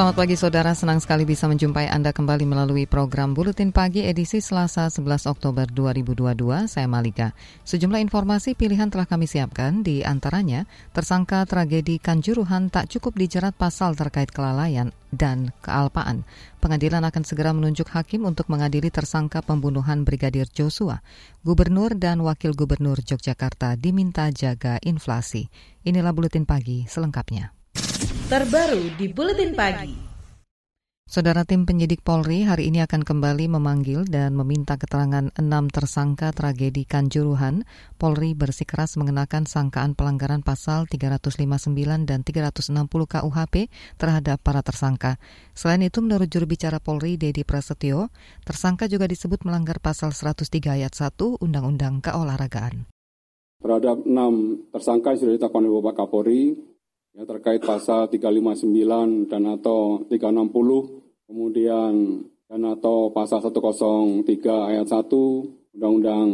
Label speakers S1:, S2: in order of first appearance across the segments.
S1: Selamat pagi saudara, senang sekali bisa menjumpai Anda kembali melalui program Buletin Pagi edisi Selasa 11 Oktober 2022. Saya Malika. Sejumlah informasi pilihan telah kami siapkan, di antaranya tersangka tragedi Kanjuruhan tak cukup dijerat pasal terkait kelalaian dan kealpaan. Pengadilan akan segera menunjuk hakim untuk mengadili tersangka pembunuhan Brigadir Joshua. Gubernur dan Wakil Gubernur Yogyakarta diminta jaga inflasi. Inilah Buletin Pagi selengkapnya
S2: terbaru di Buletin Pagi.
S1: Saudara tim penyidik Polri hari ini akan kembali memanggil dan meminta keterangan enam tersangka tragedi Kanjuruhan. Polri bersikeras mengenakan sangkaan pelanggaran pasal 359 dan 360 KUHP terhadap para tersangka. Selain itu, menurut juru bicara Polri, Dedi Prasetyo, tersangka juga disebut melanggar pasal 103 ayat 1 Undang-Undang Keolahragaan.
S3: Terhadap enam tersangka yang sudah ditetapkan oleh Bapak Kapolri, ya, terkait pasal 359 dan atau 360, kemudian dan atau pasal 103 ayat 1 Undang-Undang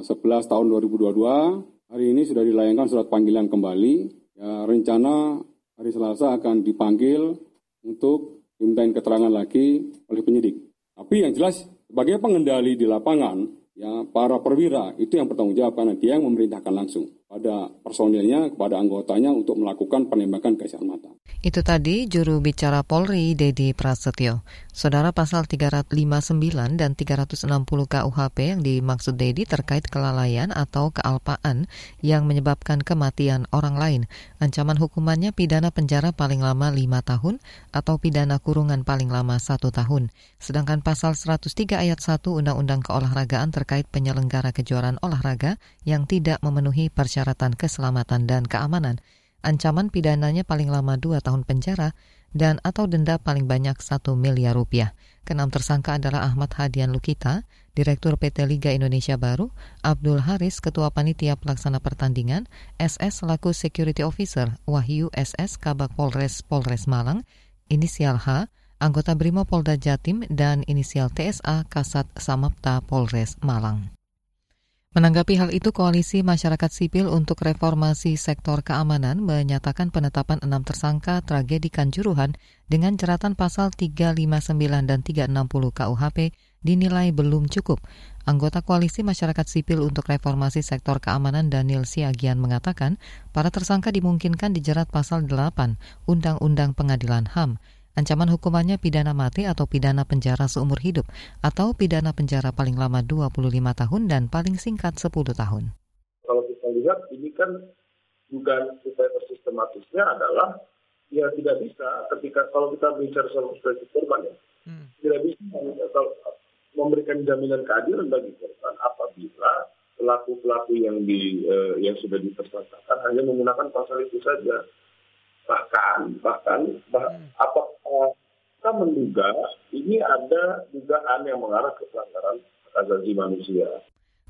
S3: 11 eh, tahun 2022. Hari ini sudah dilayangkan surat panggilan kembali. Ya, rencana hari Selasa akan dipanggil untuk dimintain keterangan lagi oleh penyidik. Tapi yang jelas sebagai pengendali di lapangan, ya para perwira itu yang bertanggung jawab karena dia yang memerintahkan langsung pada personilnya, kepada anggotanya untuk melakukan penembakan gas air mata.
S1: Itu tadi juru bicara Polri, Dedi Prasetyo. Saudara pasal 359 dan 360 KUHP yang dimaksud Dedi terkait kelalaian atau kealpaan yang menyebabkan kematian orang lain. Ancaman hukumannya pidana penjara paling lama 5 tahun atau pidana kurungan paling lama 1 tahun. Sedangkan pasal 103 ayat 1 Undang-Undang Keolahragaan terkait penyelenggara kejuaraan olahraga yang tidak memenuhi persyarat persyaratan keselamatan dan keamanan, ancaman pidananya paling lama dua tahun penjara dan atau denda paling banyak satu miliar rupiah. Kenam tersangka adalah Ahmad Hadian Lukita, Direktur PT Liga Indonesia Baru, Abdul Haris, Ketua Panitia Pelaksana Pertandingan, SS selaku Security Officer, Wahyu SS Kabak Polres Polres Malang, inisial H, anggota Brimo Polda Jatim, dan inisial TSA Kasat Samapta Polres Malang. Menanggapi hal itu, Koalisi Masyarakat Sipil untuk Reformasi Sektor Keamanan menyatakan penetapan enam tersangka tragedi Kanjuruhan dengan jeratan pasal 359 dan 360 KUHP dinilai belum cukup. Anggota Koalisi Masyarakat Sipil untuk Reformasi Sektor Keamanan Daniel Siagian mengatakan para tersangka dimungkinkan dijerat pasal 8 Undang-Undang Pengadilan HAM Ancaman hukumannya pidana mati atau pidana penjara seumur hidup atau pidana penjara paling lama 25 tahun dan paling singkat 10 tahun.
S4: Kalau kita lihat ini kan dugaan upaya sistematisnya adalah ya tidak bisa ketika kalau kita bicara soal perspektif korban ya hmm. tidak bisa kalau memberikan jaminan keadilan bagi korban apabila pelaku pelaku yang di uh, yang sudah ditersangkakan hanya menggunakan pasal itu saja bahkan bahkan bah, hmm. apa kita menduga ini ada dugaan yang mengarah ke pelanggaran hak asasi manusia.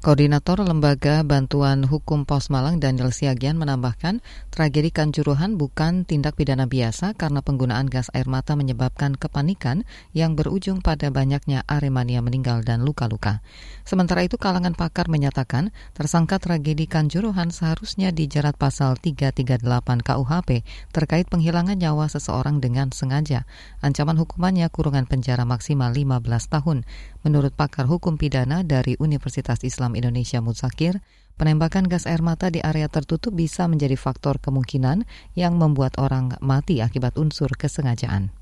S1: Koordinator Lembaga Bantuan Hukum Pos Malang Daniel Siagian menambahkan, tragedi Kanjuruhan bukan tindak pidana biasa karena penggunaan gas air mata menyebabkan kepanikan yang berujung pada banyaknya Aremania meninggal dan luka-luka. Sementara itu kalangan pakar menyatakan, tersangka tragedi Kanjuruhan seharusnya dijerat pasal 338 KUHP terkait penghilangan nyawa seseorang dengan sengaja. Ancaman hukumannya kurungan penjara maksimal 15 tahun. Menurut pakar hukum pidana dari Universitas Islam Indonesia Muzakir, penembakan gas air mata di area tertutup bisa menjadi faktor kemungkinan yang membuat orang mati akibat unsur kesengajaan.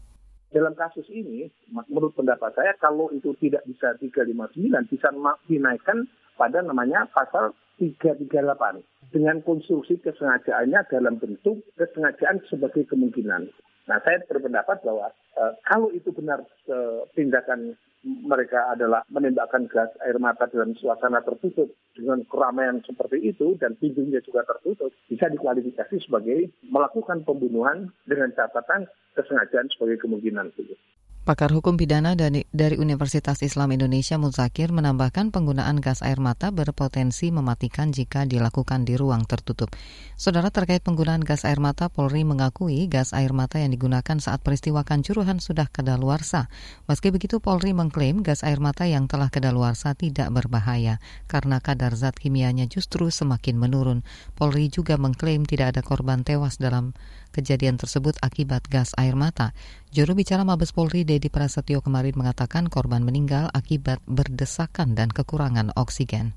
S5: Dalam kasus ini, menurut pendapat saya, kalau itu tidak bisa 359, bisa dinaikkan pada namanya pasal 338 dengan konstruksi kesengajaannya dalam bentuk kesengajaan sebagai kemungkinan. Nah, saya berpendapat bahwa e, kalau itu benar e, tindakan mereka adalah menembakkan gas air mata dalam suasana tertutup dengan keramaian seperti itu dan pintunya juga tertutup bisa dikualifikasi sebagai melakukan pembunuhan dengan catatan kesengajaan sebagai kemungkinan.
S1: Pakar hukum pidana dari, Universitas Islam Indonesia Muzakir menambahkan penggunaan gas air mata berpotensi mematikan jika dilakukan di ruang tertutup. Saudara terkait penggunaan gas air mata, Polri mengakui gas air mata yang digunakan saat peristiwa kanjuruhan sudah kedaluarsa. Meski begitu, Polri mengklaim gas air mata yang telah kedaluarsa tidak berbahaya karena kadar zat kimianya justru semakin menurun. Polri juga mengklaim tidak ada korban tewas dalam kejadian tersebut akibat gas air mata. Juru bicara Mabes Polri Dedi Prasetyo kemarin mengatakan korban meninggal akibat berdesakan dan kekurangan oksigen.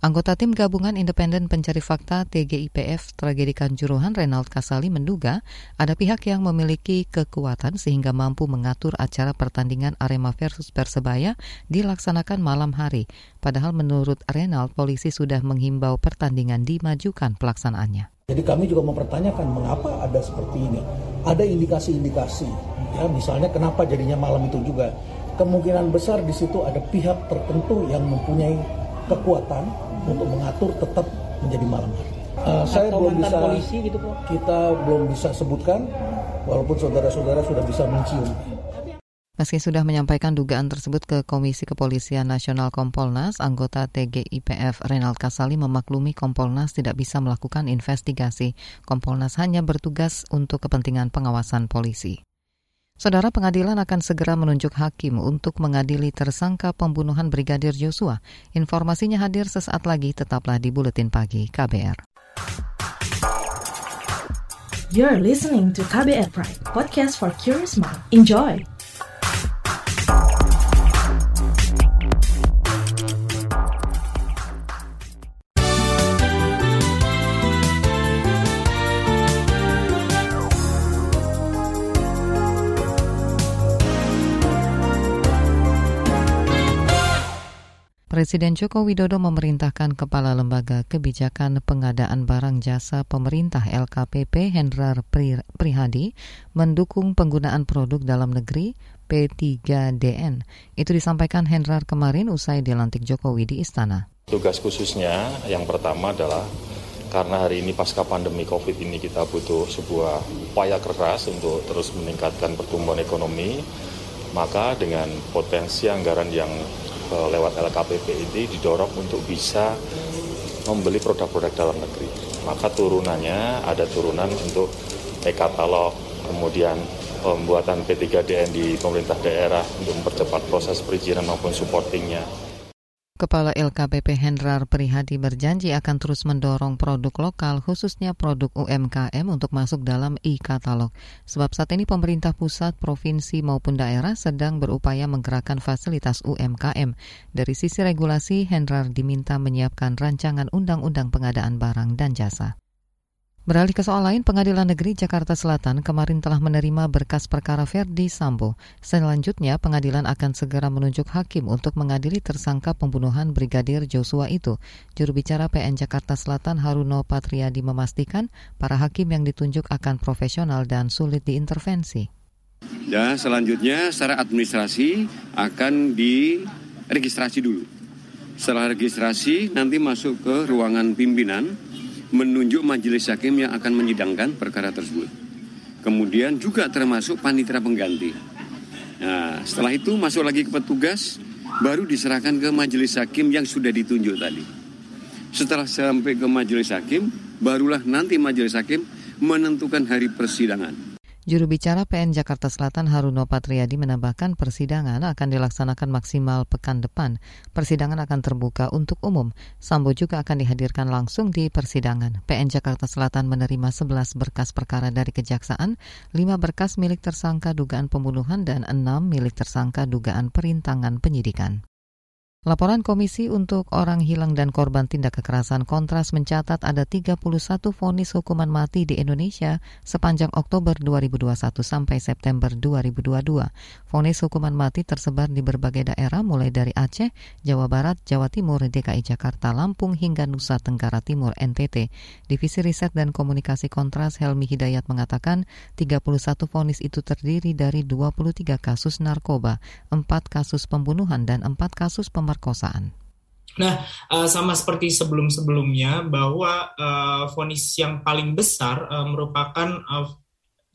S1: Anggota tim gabungan independen pencari fakta TGIPF tragedi Kanjuruhan Renald Kasali menduga ada pihak yang memiliki kekuatan sehingga mampu mengatur acara pertandingan Arema versus Persebaya dilaksanakan malam hari. Padahal menurut Renald, polisi sudah menghimbau pertandingan dimajukan pelaksanaannya.
S6: Jadi kami juga mempertanyakan mengapa ada seperti ini. Ada indikasi-indikasi, ya misalnya kenapa jadinya malam itu juga. Kemungkinan besar di situ ada pihak tertentu yang mempunyai kekuatan untuk mengatur tetap menjadi malam hari. Uh, saya belum bisa polisi gitu, kita belum bisa sebutkan, walaupun saudara-saudara sudah bisa mencium.
S1: Meski sudah menyampaikan dugaan tersebut ke Komisi Kepolisian Nasional Kompolnas, anggota TGIPF Renald Kasali memaklumi Kompolnas tidak bisa melakukan investigasi. Kompolnas hanya bertugas untuk kepentingan pengawasan polisi. Saudara pengadilan akan segera menunjuk hakim untuk mengadili tersangka pembunuhan Brigadir Joshua. Informasinya hadir sesaat lagi, tetaplah di Buletin Pagi KBR.
S2: You're listening to KBR Pride, podcast for curious mind. Enjoy!
S1: Presiden Joko Widodo memerintahkan Kepala Lembaga Kebijakan Pengadaan Barang Jasa Pemerintah LKPP Hendrar Prihadi mendukung penggunaan produk dalam negeri P3DN. Itu disampaikan Hendrar kemarin usai dilantik Jokowi di Istana.
S7: Tugas khususnya yang pertama adalah karena hari ini pasca pandemi COVID ini kita butuh sebuah upaya keras untuk terus meningkatkan pertumbuhan ekonomi, maka dengan potensi anggaran yang lewat LKPP ini didorong untuk bisa membeli produk-produk dalam negeri. Maka turunannya ada turunan untuk e-katalog, kemudian pembuatan P3DN di pemerintah daerah untuk mempercepat proses perizinan maupun supportingnya.
S1: Kepala LKPP Hendrar Prihadi berjanji akan terus mendorong produk lokal khususnya produk UMKM untuk masuk dalam e-katalog. Sebab saat ini pemerintah pusat, provinsi maupun daerah sedang berupaya menggerakkan fasilitas UMKM. Dari sisi regulasi, Hendrar diminta menyiapkan rancangan undang-undang pengadaan barang dan jasa. Beralih ke soal lain, Pengadilan Negeri Jakarta Selatan kemarin telah menerima berkas perkara Verdi Sambo. Selanjutnya, pengadilan akan segera menunjuk hakim untuk mengadili tersangka pembunuhan Brigadir Joshua itu. Juru bicara PN Jakarta Selatan Haruno Patriadi memastikan para hakim yang ditunjuk akan profesional dan sulit diintervensi.
S8: Ya, selanjutnya secara administrasi akan diregistrasi dulu. Setelah registrasi nanti masuk ke ruangan pimpinan menunjuk majelis hakim yang akan menyidangkan perkara tersebut. Kemudian juga termasuk panitera pengganti. Nah, setelah itu masuk lagi ke petugas, baru diserahkan ke majelis hakim yang sudah ditunjuk tadi. Setelah sampai ke majelis hakim, barulah nanti majelis hakim menentukan hari persidangan.
S1: Juru bicara PN Jakarta Selatan Haruno Patriadi menambahkan persidangan akan dilaksanakan maksimal pekan depan. Persidangan akan terbuka untuk umum. Sambo juga akan dihadirkan langsung di persidangan. PN Jakarta Selatan menerima 11 berkas perkara dari kejaksaan, 5 berkas milik tersangka dugaan pembunuhan dan 6 milik tersangka dugaan perintangan penyidikan. Laporan Komisi untuk Orang Hilang dan Korban Tindak Kekerasan Kontras mencatat ada 31 vonis hukuman mati di Indonesia sepanjang Oktober 2021 sampai September 2022. Vonis hukuman mati tersebar di berbagai daerah mulai dari Aceh, Jawa Barat, Jawa Timur, DKI Jakarta, Lampung hingga Nusa Tenggara Timur NTT. Divisi Riset dan Komunikasi Kontras Helmi Hidayat mengatakan 31 vonis itu terdiri dari 23 kasus narkoba, 4 kasus pembunuhan dan 4 kasus pembunuhan pemerkosaan.
S9: Nah, uh, sama seperti sebelum-sebelumnya bahwa uh, vonis yang paling besar uh, merupakan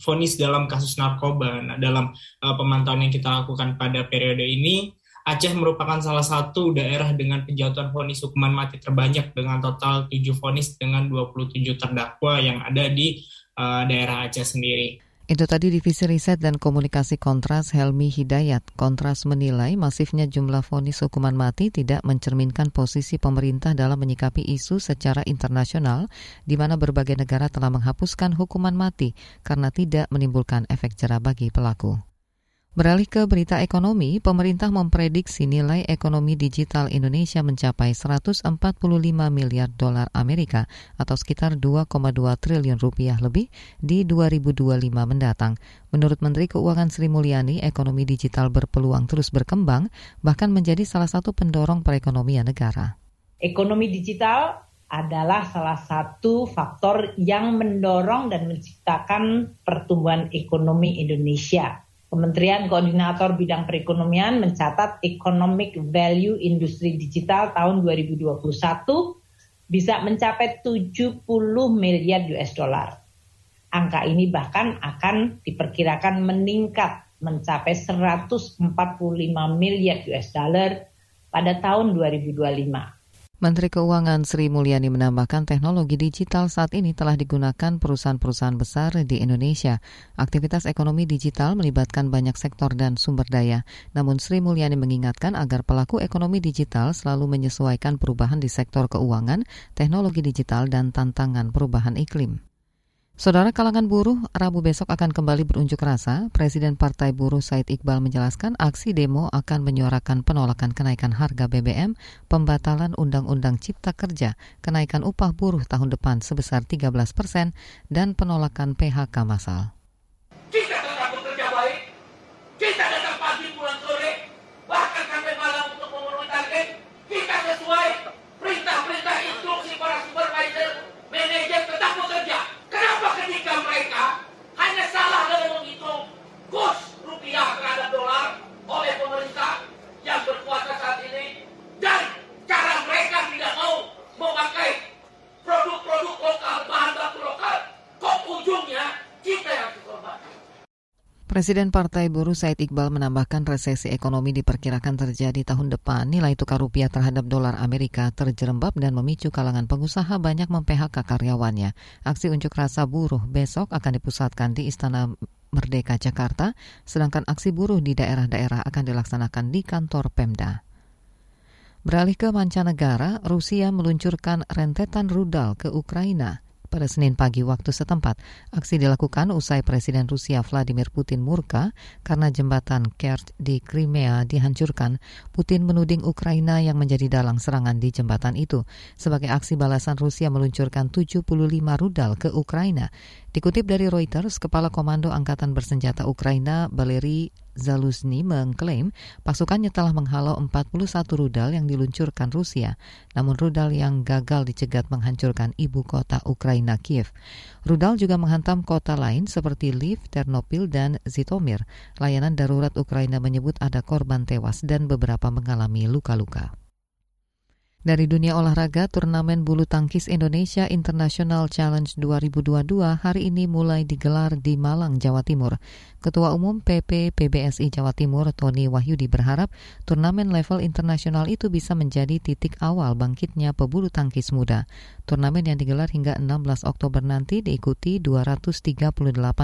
S9: vonis dalam kasus narkoba. Nah, dalam pemantauan yang kita lakukan pada periode ini, Aceh merupakan salah satu daerah dengan penjatuhan vonis hukuman mati terbanyak dengan total 7 vonis dengan 27 terdakwa yang ada di daerah Aceh sendiri.
S1: Itu tadi Divisi Riset dan Komunikasi Kontras Helmi Hidayat. Kontras menilai masifnya jumlah vonis hukuman mati tidak mencerminkan posisi pemerintah dalam menyikapi isu secara internasional di mana berbagai negara telah menghapuskan hukuman mati karena tidak menimbulkan efek jerah bagi pelaku. Beralih ke berita ekonomi, pemerintah memprediksi nilai ekonomi digital Indonesia mencapai 145 miliar dolar Amerika atau sekitar 2,2 triliun rupiah lebih di 2025 mendatang. Menurut Menteri Keuangan Sri Mulyani, ekonomi digital berpeluang terus berkembang, bahkan menjadi salah satu pendorong perekonomian negara.
S10: Ekonomi digital adalah salah satu faktor yang mendorong dan menciptakan pertumbuhan ekonomi Indonesia Kementerian Koordinator Bidang Perekonomian mencatat Economic Value Industri Digital tahun 2021 bisa mencapai 70 miliar US dollar. Angka ini bahkan akan diperkirakan meningkat mencapai 145 miliar US dollar pada tahun 2025.
S1: Menteri Keuangan Sri Mulyani menambahkan teknologi digital saat ini telah digunakan perusahaan-perusahaan besar di Indonesia. Aktivitas ekonomi digital melibatkan banyak sektor dan sumber daya. Namun Sri Mulyani mengingatkan agar pelaku ekonomi digital selalu menyesuaikan perubahan di sektor keuangan, teknologi digital, dan tantangan perubahan iklim. Saudara kalangan buruh, Rabu besok akan kembali berunjuk rasa. Presiden Partai Buruh Said Iqbal menjelaskan aksi demo akan menyuarakan penolakan kenaikan harga BBM, pembatalan Undang-Undang Cipta Kerja, kenaikan upah buruh tahun depan sebesar 13 persen, dan penolakan PHK massal.
S11: Kita tetap bekerja baik, kita datang pagi pulang sore, bahkan sampai malam untuk memenuhi target, kita sesuai perintah-perintah instruksi para supervisor, manajer tetap bekerja. Kenapa ketika mereka hanya salah dalam menghitung kurs rupiah terhadap dolar oleh pemerintah yang berkuasa saat ini dan cara mereka tidak mau memakai produk-produk lokal, bahan baku lokal, kok ujungnya kita yang dikorban.
S1: Presiden Partai Buruh Said Iqbal menambahkan resesi ekonomi diperkirakan terjadi tahun depan. Nilai tukar rupiah terhadap dolar Amerika terjerembab dan memicu kalangan pengusaha banyak mem-PHK karyawannya. Aksi unjuk rasa buruh besok akan dipusatkan di Istana Merdeka Jakarta, sedangkan aksi buruh di daerah-daerah akan dilaksanakan di kantor Pemda. Beralih ke mancanegara, Rusia meluncurkan rentetan rudal ke Ukraina pada Senin pagi waktu setempat. Aksi dilakukan usai Presiden Rusia Vladimir Putin murka karena jembatan Kerch di Crimea dihancurkan. Putin menuding Ukraina yang menjadi dalang serangan di jembatan itu. Sebagai aksi balasan Rusia meluncurkan 75 rudal ke Ukraina. Dikutip dari Reuters, Kepala Komando Angkatan Bersenjata Ukraina, Valeri Zaluzny mengklaim pasukannya telah menghalau 41 rudal yang diluncurkan Rusia, namun rudal yang gagal dicegat menghancurkan ibu kota Ukraina Kiev. Rudal juga menghantam kota lain seperti Lviv, Ternopil, dan Zitomir. Layanan darurat Ukraina menyebut ada korban tewas dan beberapa mengalami luka-luka. Dari dunia olahraga, turnamen bulu tangkis Indonesia International Challenge 2022 hari ini mulai digelar di Malang, Jawa Timur. Ketua Umum PP PBSI Jawa Timur, Tony Wahyudi berharap turnamen level internasional itu bisa menjadi titik awal bangkitnya pebulu tangkis muda. Turnamen yang digelar hingga 16 Oktober nanti diikuti 238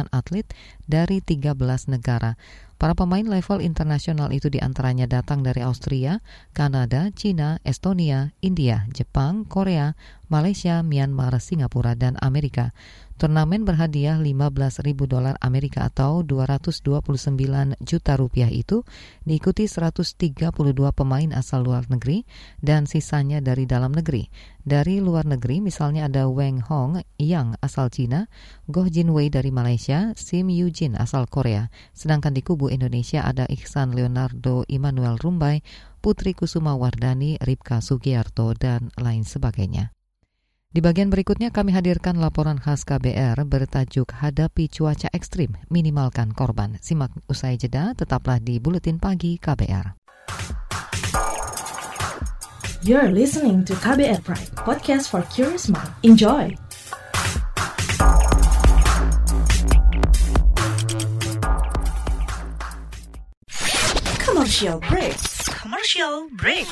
S1: atlet dari 13 negara. Para pemain level internasional itu di antaranya datang dari Austria, Kanada, China, Estonia, India, Jepang, Korea, Malaysia, Myanmar, Singapura, dan Amerika. Turnamen berhadiah 15 ribu dolar Amerika atau 229 juta rupiah itu diikuti 132 pemain asal luar negeri dan sisanya dari dalam negeri. Dari luar negeri misalnya ada Wang Hong yang asal Cina, Goh Jin Wei dari Malaysia, Sim Yujin asal Korea. Sedangkan di kubu Indonesia ada Iksan Leonardo Immanuel Rumbai, Putri Kusuma Wardani, Ripka Sugiarto, dan lain sebagainya. Di bagian berikutnya kami hadirkan laporan khas KBR bertajuk Hadapi Cuaca Ekstrim, Minimalkan Korban. Simak usai jeda, tetaplah di Buletin Pagi KBR.
S2: You're listening to KBR Pride, podcast for curious mind. Enjoy! Commercial break. Commercial break.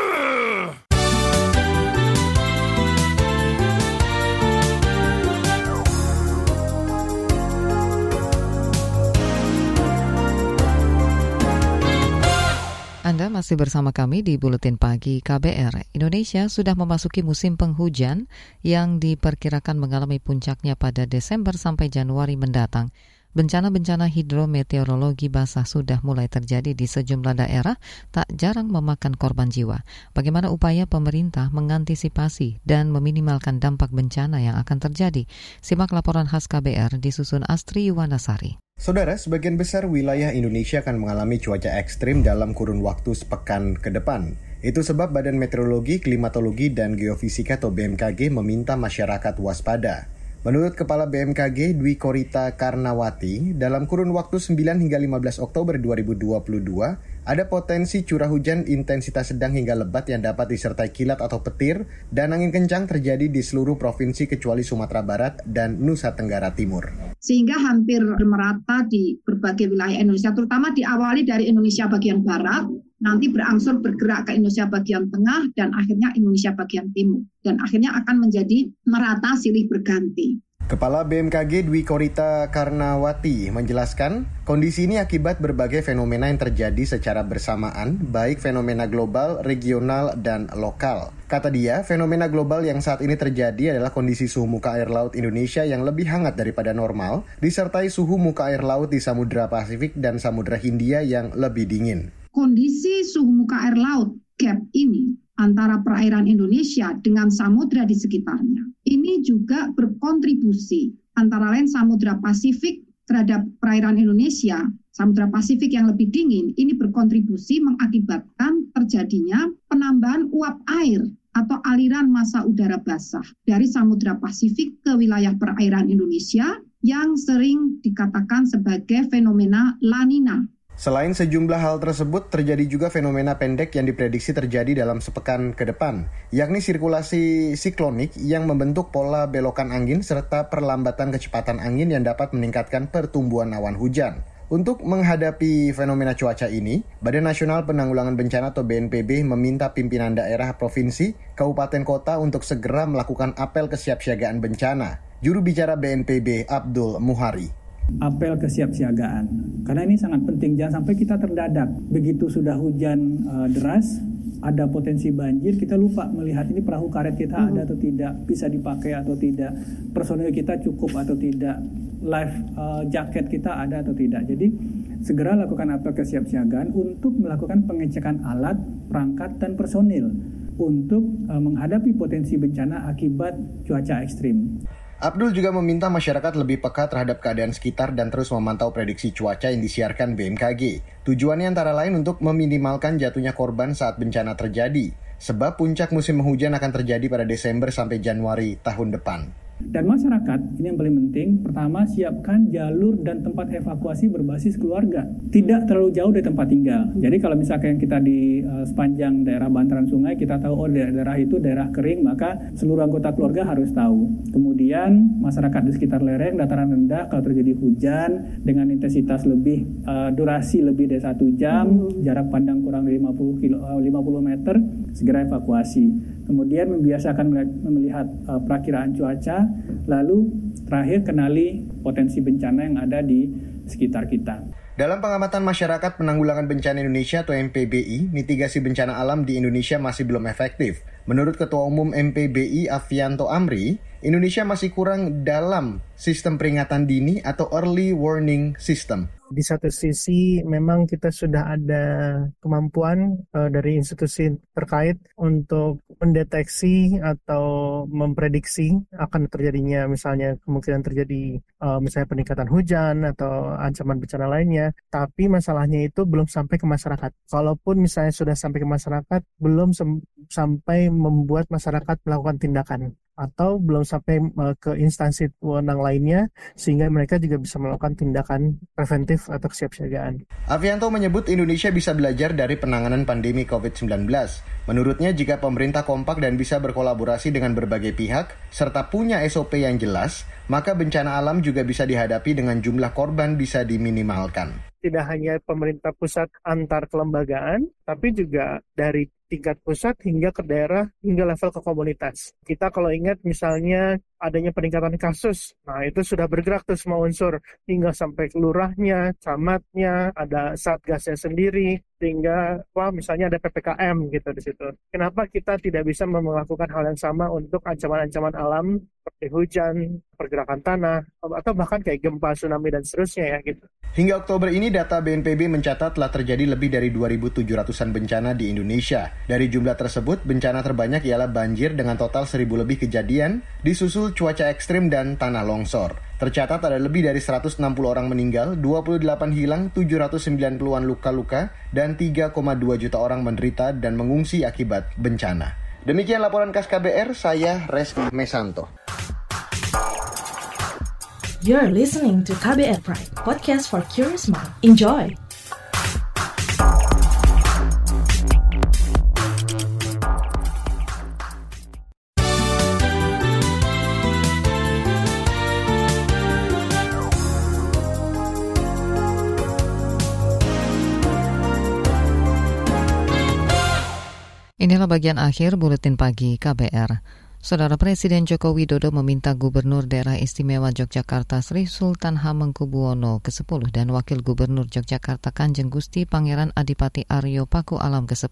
S1: Masih bersama kami di Buletin Pagi KBR. Indonesia sudah memasuki musim penghujan yang diperkirakan mengalami puncaknya pada Desember sampai Januari mendatang. Bencana-bencana hidrometeorologi basah sudah mulai terjadi di sejumlah daerah, tak jarang memakan korban jiwa. Bagaimana upaya pemerintah mengantisipasi dan meminimalkan dampak bencana yang akan terjadi? Simak laporan khas KBR disusun Astri Yuwanasari.
S12: Saudara, sebagian besar wilayah Indonesia akan mengalami cuaca ekstrim dalam kurun waktu sepekan ke depan. Itu sebab Badan Meteorologi, Klimatologi, dan Geofisika atau BMKG meminta masyarakat waspada. Menurut Kepala BMKG Dwi Korita Karnawati, dalam kurun waktu 9 hingga 15 Oktober 2022, ada potensi curah hujan intensitas sedang hingga lebat yang dapat disertai kilat atau petir dan angin kencang terjadi di seluruh provinsi kecuali Sumatera Barat dan Nusa Tenggara Timur.
S13: Sehingga hampir merata di berbagai wilayah Indonesia, terutama diawali dari Indonesia bagian barat, nanti berangsur bergerak ke Indonesia bagian tengah dan akhirnya Indonesia bagian timur. Dan akhirnya akan menjadi merata silih berganti.
S12: Kepala BMKG Dwi Korita Karnawati menjelaskan, kondisi ini akibat berbagai fenomena yang terjadi secara bersamaan, baik fenomena global, regional, dan lokal. Kata dia, fenomena global yang saat ini terjadi adalah kondisi suhu muka air laut Indonesia yang lebih hangat daripada normal, disertai suhu muka air laut di Samudra Pasifik dan Samudra Hindia yang lebih dingin.
S13: Kondisi suhu muka air laut gap ini antara perairan Indonesia dengan samudra di sekitarnya. Ini juga berkontribusi antara lain Samudra Pasifik terhadap perairan Indonesia, Samudra Pasifik yang lebih dingin, ini berkontribusi mengakibatkan terjadinya penambahan uap air atau aliran massa udara basah dari Samudra Pasifik ke wilayah perairan Indonesia yang sering dikatakan sebagai fenomena La Nina
S12: Selain sejumlah hal tersebut, terjadi juga fenomena pendek yang diprediksi terjadi dalam sepekan ke depan, yakni sirkulasi siklonik yang membentuk pola belokan angin serta perlambatan kecepatan angin yang dapat meningkatkan pertumbuhan awan hujan. Untuk menghadapi fenomena cuaca ini, Badan Nasional Penanggulangan Bencana atau BNPB meminta pimpinan daerah provinsi, kabupaten kota untuk segera melakukan apel kesiapsiagaan bencana. Juru bicara BNPB Abdul Muhari
S14: apel kesiapsiagaan. Karena ini sangat penting, jangan sampai kita terdadak. Begitu sudah hujan uh, deras, ada potensi banjir, kita lupa melihat ini perahu karet kita hmm. ada atau tidak, bisa dipakai atau tidak, personil kita cukup atau tidak, life uh, jaket kita ada atau tidak. Jadi segera lakukan apel kesiapsiagaan untuk melakukan pengecekan alat, perangkat, dan personil untuk uh, menghadapi potensi bencana akibat cuaca ekstrim.
S12: Abdul juga meminta masyarakat lebih peka terhadap keadaan sekitar dan terus memantau prediksi cuaca yang disiarkan BMKG. Tujuannya antara lain untuk meminimalkan jatuhnya korban saat bencana terjadi, sebab puncak musim hujan akan terjadi pada Desember sampai Januari tahun depan.
S14: Dan masyarakat, ini yang paling penting, pertama siapkan jalur dan tempat evakuasi berbasis keluarga. Tidak terlalu jauh dari tempat tinggal. Jadi kalau misalkan kita di uh, sepanjang daerah bantaran sungai, kita tahu oh daerah itu daerah kering, maka seluruh anggota keluarga harus tahu. Kemudian masyarakat di sekitar lereng, dataran rendah, kalau terjadi hujan dengan intensitas lebih, uh, durasi lebih dari satu jam, hmm. jarak pandang kurang dari 50, kilo, uh, 50 meter, segera evakuasi kemudian membiasakan melihat uh, perakiraan cuaca, lalu terakhir kenali potensi bencana yang ada di sekitar kita.
S12: Dalam pengamatan Masyarakat Penanggulangan Bencana Indonesia atau MPBI, mitigasi bencana alam di Indonesia masih belum efektif. Menurut Ketua Umum MPBI Avianto Amri, Indonesia masih kurang dalam sistem peringatan dini atau early warning system
S15: di satu sisi memang kita sudah ada kemampuan uh, dari institusi terkait untuk mendeteksi atau memprediksi akan terjadinya misalnya kemungkinan terjadi uh, misalnya peningkatan hujan atau ancaman bencana lainnya. Tapi masalahnya itu belum sampai ke masyarakat. Kalaupun misalnya sudah sampai ke masyarakat belum sampai membuat masyarakat melakukan tindakan atau belum sampai uh, ke instansi wewenang lainnya sehingga mereka juga bisa melakukan tindakan preventif atau kesiapsiagaan.
S12: Avianto menyebut Indonesia bisa belajar dari penanganan pandemi COVID-19. Menurutnya jika pemerintah kompak dan bisa berkolaborasi dengan berbagai pihak serta punya SOP yang jelas, maka bencana alam juga bisa dihadapi dengan jumlah korban bisa diminimalkan.
S15: Tidak hanya pemerintah pusat antar kelembagaan, tapi juga dari tingkat pusat hingga ke daerah hingga level ke komunitas. Kita kalau ingat misalnya adanya peningkatan kasus, nah itu sudah bergerak tuh semua unsur hingga sampai kelurahnya, camatnya, ada satgasnya sendiri, sehingga wah misalnya ada PPKM gitu di situ. Kenapa kita tidak bisa melakukan hal yang sama untuk ancaman-ancaman alam seperti hujan, pergerakan tanah, atau bahkan kayak gempa, tsunami dan seterusnya ya gitu.
S12: Hingga Oktober ini data BNPB mencatat telah terjadi lebih dari 2.700-an bencana di Indonesia. Dari jumlah tersebut, bencana terbanyak ialah banjir dengan total 1.000 lebih kejadian, disusul cuaca ekstrim dan tanah longsor. Tercatat ada lebih dari 160 orang meninggal, 28 hilang, 790-an luka-luka, dan 3,2 juta orang menderita dan mengungsi akibat bencana. Demikian laporan KAS KBR, saya Reski Mesanto.
S2: You're listening to KBR Pride, podcast for curious mind. Enjoy!
S1: Inilah bagian akhir buletin pagi KBR. Saudara Presiden Joko Widodo meminta Gubernur Daerah Istimewa Yogyakarta Sri Sultan Hamengkubuwono ke-10 dan Wakil Gubernur Yogyakarta Kanjeng Gusti Pangeran Adipati Aryo Paku Alam ke-10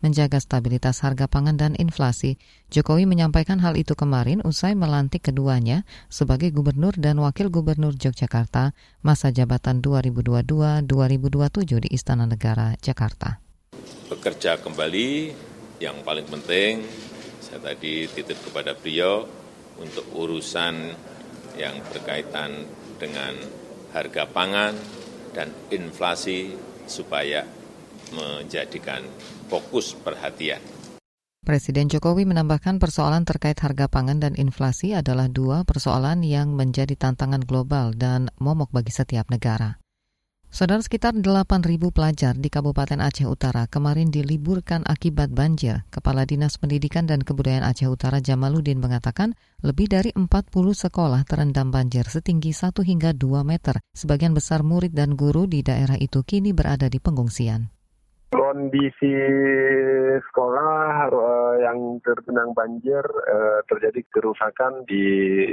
S1: menjaga stabilitas harga pangan dan inflasi. Jokowi menyampaikan hal itu kemarin usai melantik keduanya sebagai Gubernur dan Wakil Gubernur Yogyakarta masa jabatan 2022-2027 di Istana Negara, Jakarta.
S16: Bekerja kembali yang paling penting saya tadi titip kepada beliau untuk urusan yang berkaitan dengan harga pangan dan inflasi supaya menjadikan fokus perhatian.
S1: Presiden Jokowi menambahkan persoalan terkait harga pangan dan inflasi adalah dua persoalan yang menjadi tantangan global dan momok bagi setiap negara. Saudara sekitar 8.000 pelajar di Kabupaten Aceh Utara kemarin diliburkan akibat banjir. Kepala Dinas Pendidikan dan Kebudayaan Aceh Utara Jamaludin mengatakan lebih dari 40 sekolah terendam banjir setinggi 1 hingga 2 meter. Sebagian besar murid dan guru di daerah itu kini berada di pengungsian.
S17: Kondisi sekolah uh, yang tergenang banjir uh, terjadi kerusakan di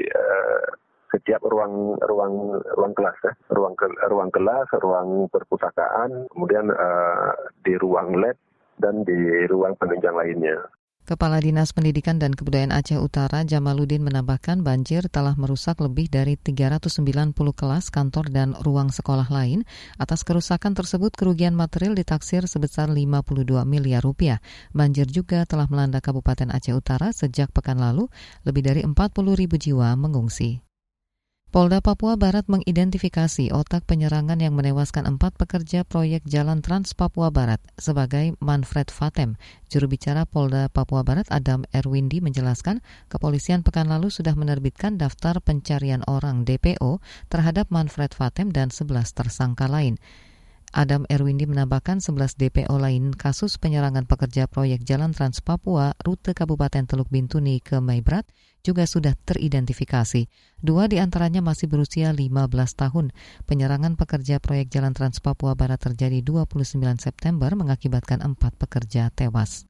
S17: uh, setiap ruang ruang ruang kelas ya ruang ke, ruang kelas ruang perpustakaan kemudian uh, di ruang lab dan di ruang penunjang lainnya
S1: Kepala Dinas Pendidikan dan Kebudayaan Aceh Utara Jamaludin menambahkan banjir telah merusak lebih dari 390 kelas, kantor, dan ruang sekolah lain. Atas kerusakan tersebut, kerugian material ditaksir sebesar 52 miliar rupiah. Banjir juga telah melanda Kabupaten Aceh Utara sejak pekan lalu, lebih dari 40 ribu jiwa mengungsi. Polda Papua Barat mengidentifikasi otak penyerangan yang menewaskan empat pekerja proyek Jalan Trans Papua Barat sebagai Manfred Fatem. Juru bicara Polda Papua Barat Adam Erwindi menjelaskan kepolisian pekan lalu sudah menerbitkan daftar pencarian orang DPO terhadap Manfred Fatem dan 11 tersangka lain. Adam Erwindi menambahkan 11 DPO lain kasus penyerangan pekerja proyek Jalan Trans Papua rute Kabupaten Teluk Bintuni ke Maibrat juga sudah teridentifikasi. Dua di antaranya masih berusia 15 tahun. Penyerangan pekerja proyek Jalan Trans Papua Barat terjadi 29 September mengakibatkan empat pekerja tewas.